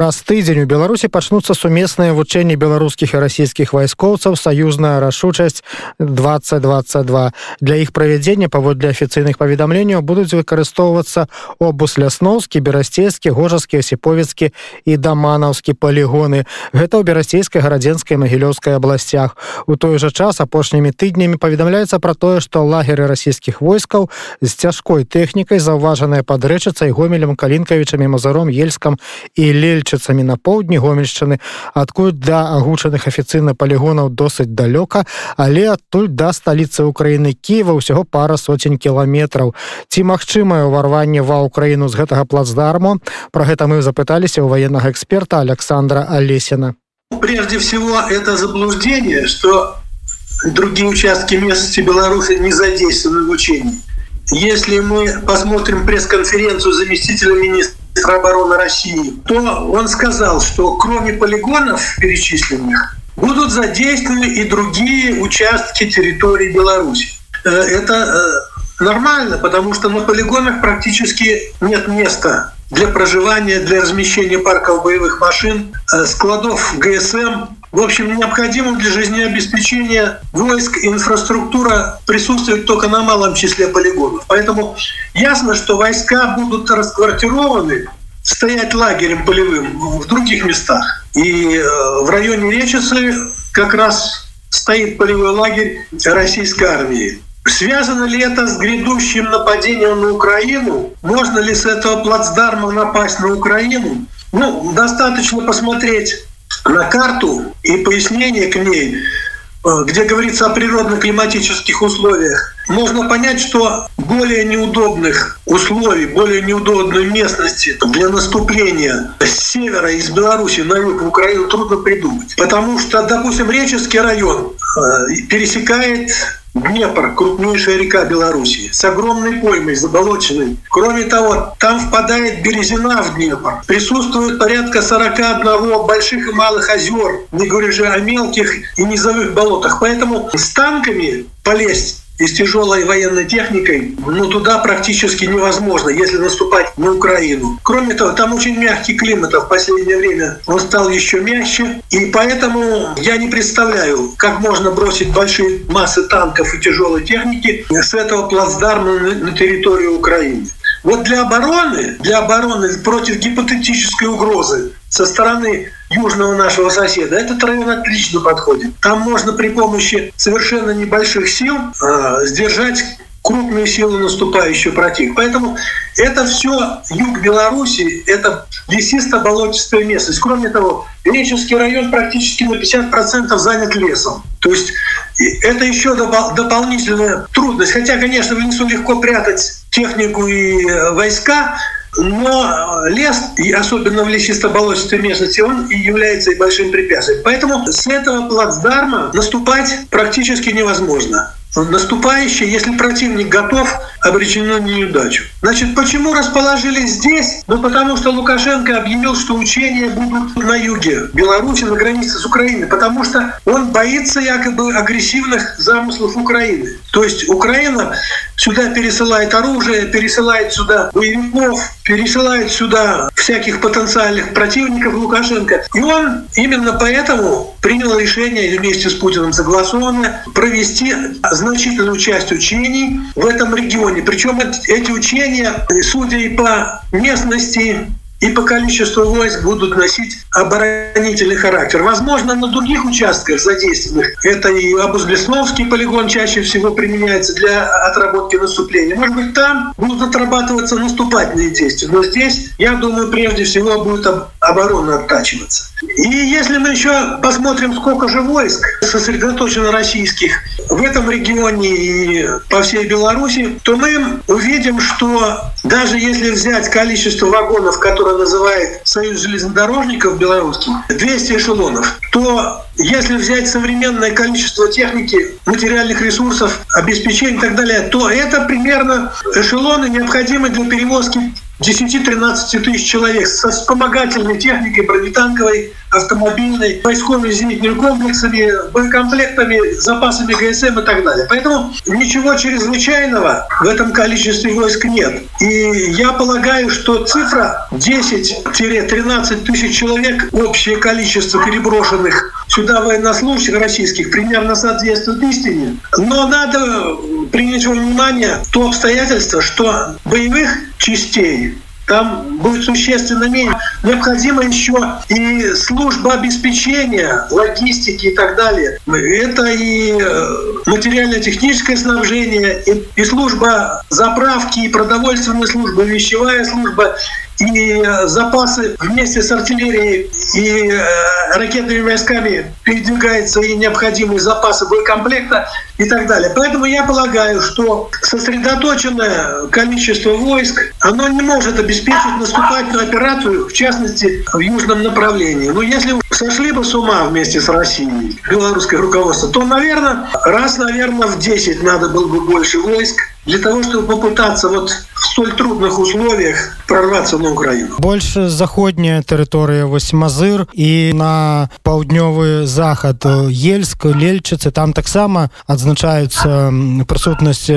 Праз тыдзень у беларусі пачнуцца сумесныя вучэнні беларускіх і расійскіх вайскоўцаў саюзная рашучасць 2022 для іх правядзення паводле афіцыйных паведамленняў будуць выкарыстоўвацца обус лясноўскі берасцейскі гожаскі асіповецкі і даманаўскі палігоны гэта ў берасцейскай гарадзенскай магілёўскай абласцях у той жа час апошнімі тыднямі паведамляецца пра тое што лагеры расійскіх войскаў з цяжкой тэхнікай заўважаная падрэчыцца і гомелем калінкавічамі мазаром ельскам і лельча сельчыцамі на поўдні гомельшчыны адкуль да агучаных афіцыйна палігонаў досыць далёка але адтуль да сталіцы Украіны Ківа ўсяго пара соцень кіламетраў. Ці магчымае ўварванне ва ўкраіну з гэтага плацдарму? Про гэта мы запыталіся у военнага эксперта Александра Алесина прежде всего это заблуждение что другие участки местности Беларуси не задействованы в учении. Если мы посмотрим пресс-конференцию заместителя министра министра обороны России, то он сказал, что кроме полигонов перечисленных будут задействованы и другие участки территории Беларуси. Э, это э, нормально, потому что на полигонах практически нет места для проживания, для размещения парков боевых машин, э, складов ГСМ. В общем, необходимо для жизнеобеспечения войск инфраструктура присутствует только на малом числе полигонов. Поэтому ясно, что войска будут расквартированы, стоять лагерем полевым в других местах. И э, в районе Речицы как раз стоит полевой лагерь российской армии. Связано ли это с грядущим нападением на Украину? Можно ли с этого плацдарма напасть на Украину? Ну, достаточно посмотреть на карту и пояснение к ней, э, где говорится о природно-климатических условиях. Можно понять, что более неудобных условий, более неудобной местности для наступления с севера из Беларуси на юг в Украину трудно придумать. Потому что, допустим, Реческий район э, пересекает Днепр – крупнейшая река Беларуси, с огромной поймой, заболоченной. Кроме того, там впадает Березина в Днепр. Присутствует порядка 41 больших и малых озер, не говоря же о мелких и низовых болотах. Поэтому с танками полезть и с тяжелой военной техникой, ну, туда практически невозможно, если наступать на Украину. Кроме того, там очень мягкий климат, а в последнее время он стал еще мягче, и поэтому я не представляю, как можно бросить большие массы танков и тяжелой техники с этого плацдарма на территорию Украины. Вот для обороны, для обороны против гипотетической угрозы со стороны южного нашего соседа, этот район отлично подходит. Там можно при помощи совершенно небольших сил э, сдержать крупные силы наступающего противника. Поэтому это все юг Беларуси, это лесисто-болотистая местность. Кроме того, Речевский район практически на 50% занят лесом. То есть это еще дополнительная трудность. Хотя, конечно, в лесу легко прятать технику и э, войска, но лес, и особенно в лесисто-болотистой местности, он и является и большим препятствием. Поэтому с этого плацдарма наступать практически невозможно наступающий, если противник готов, обречено на неудачу. Значит, почему расположились здесь? Ну, потому что Лукашенко объявил, что учения будут на юге Беларуси, на границе с Украиной, потому что он боится якобы агрессивных замыслов Украины. То есть Украина сюда пересылает оружие, пересылает сюда боевиков, пересылает сюда всяких потенциальных противников Лукашенко. И он именно поэтому принял решение вместе с Путиным согласованное провести значительную часть учений в этом регионе. Причем эти учения, судя и по местности, и по количеству войск будут носить оборонительный характер. Возможно, на других участках задействованных, это и Абузлесновский полигон чаще всего применяется для отработки наступления. Может быть, там будут отрабатываться наступательные действия. Но здесь, я думаю, прежде всего будет оборона оттачиваться. И если мы еще посмотрим, сколько же войск сосредоточено российских в этом регионе и по всей Беларуси, то мы увидим, что даже если взять количество вагонов, которое называет Союз железнодорожников белорусских, 200 эшелонов, то если взять современное количество техники, материальных ресурсов, обеспечения и так далее, то это примерно эшелоны необходимы для перевозки 10-13 тысяч человек со вспомогательной техникой, бронетанковой, автомобильной, войсковыми зенитными комплексами, боекомплектами, запасами ГСМ и так далее. Поэтому ничего чрезвычайного в этом количестве войск нет. И я полагаю, что цифра 10-13 тысяч человек, общее количество переброшенных сюда военнослужащих российских, примерно соответствует истине. Но надо принять во внимание то обстоятельство, что боевых частей там будет существенно меньше. Необходима еще и служба обеспечения, логистики и так далее. Это и э, материально-техническое снабжение, и, и служба заправки, и продовольственная служба, и вещевая служба, и запасы вместе с артиллерией и э, ракетными войсками передвигаются и необходимые запасы боекомплекта и так далее. Поэтому я полагаю, что сосредоточенное количество войск, оно не может обеспечить наступательную операцию, в частности, в южном направлении. Но если сошли бы с ума вместе с Россией, белорусское руководство, то, наверное, раз, наверное, в 10 надо было бы больше войск для того, чтобы попытаться вот в столь трудных условиях прорваться на Украину. Больше заходняя тэрыторыя вось Мазыр і на паўднёвы захад Ельск, Лельчыцы, там таксама адзначаюцца прысутнасць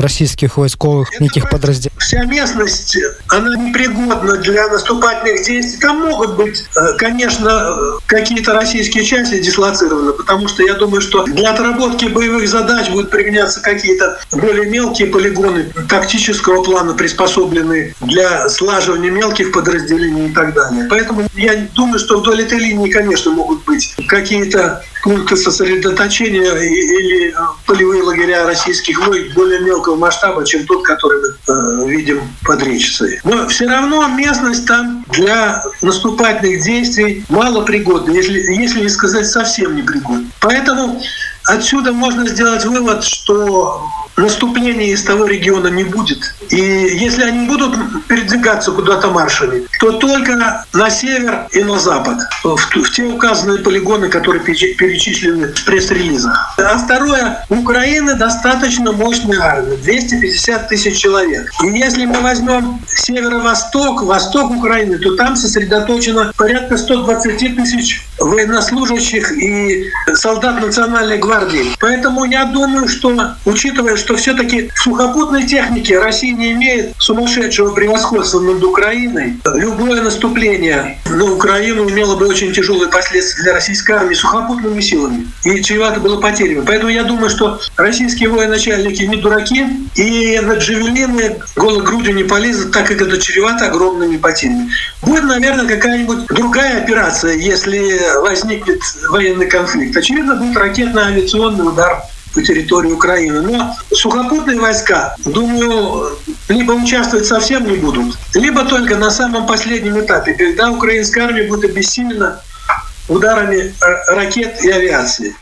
российских войсковых неких подразделений. Вся местность, она непригодна для наступательных действий. Там могут быть, конечно, какие-то российские части дислоцированы, потому что я думаю, что для отработки боевых задач будут применяться какие-то более мелкие полигоны тактического плана, приспособленные для слаживания мелких подразделений и так далее. Поэтому я думаю, что вдоль этой линии, конечно, могут быть какие-то пункты сосредоточения или полевые лагеря российских войск более мелкого масштаба, чем тот, который мы э, видим под Речицей. Но все равно местность там для наступательных действий мало пригодна, если, если не сказать совсем не пригодна. Поэтому отсюда можно сделать вывод, что наступления из того региона не будет. И если они будут передвигаться куда-то маршами, то только на север и на запад, в, в те указанные полигоны, которые перечислены в пресс-релизах. А второе, у Украины достаточно мощная армия, 250 тысяч человек. И если мы возьмем северо-восток, восток Украины, то там сосредоточено порядка 120 тысяч военнослужащих и солдат Национальной гвардии. Поэтому я думаю, что, учитывая, что все-таки в сухопутной технике Россия не имеет сумасшедшего превосходства над Украиной, любое наступление на Украину имело бы очень тяжелые последствия для российской армии сухопутными силами. И чревато было потерями. Поэтому я думаю, что российские военачальники не дураки, и на джавелины голой грудью не полезут, так как это чревато огромными потерями. Будет, наверное, какая-нибудь другая операция, если возникнет военный конфликт. Очевидно, будет авиационный удар по территории Украины. Но сухопутные войска, думаю, либо участвовать совсем не будут, либо только на самом последнем этапе, когда украинская армия будет обессилена ударами э, ракет и авиации.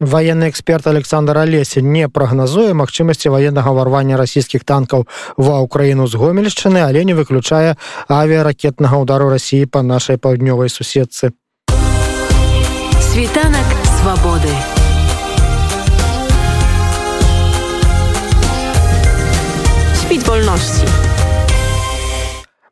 Военный эксперт Александр Олесин не прогнозует магчымасці военного ворвания российских танков ва Украину с Гомельщины, а не выключая авиаракетного удара России по нашей паўднёвай суседцы. Світанак свободы. Świt wolności.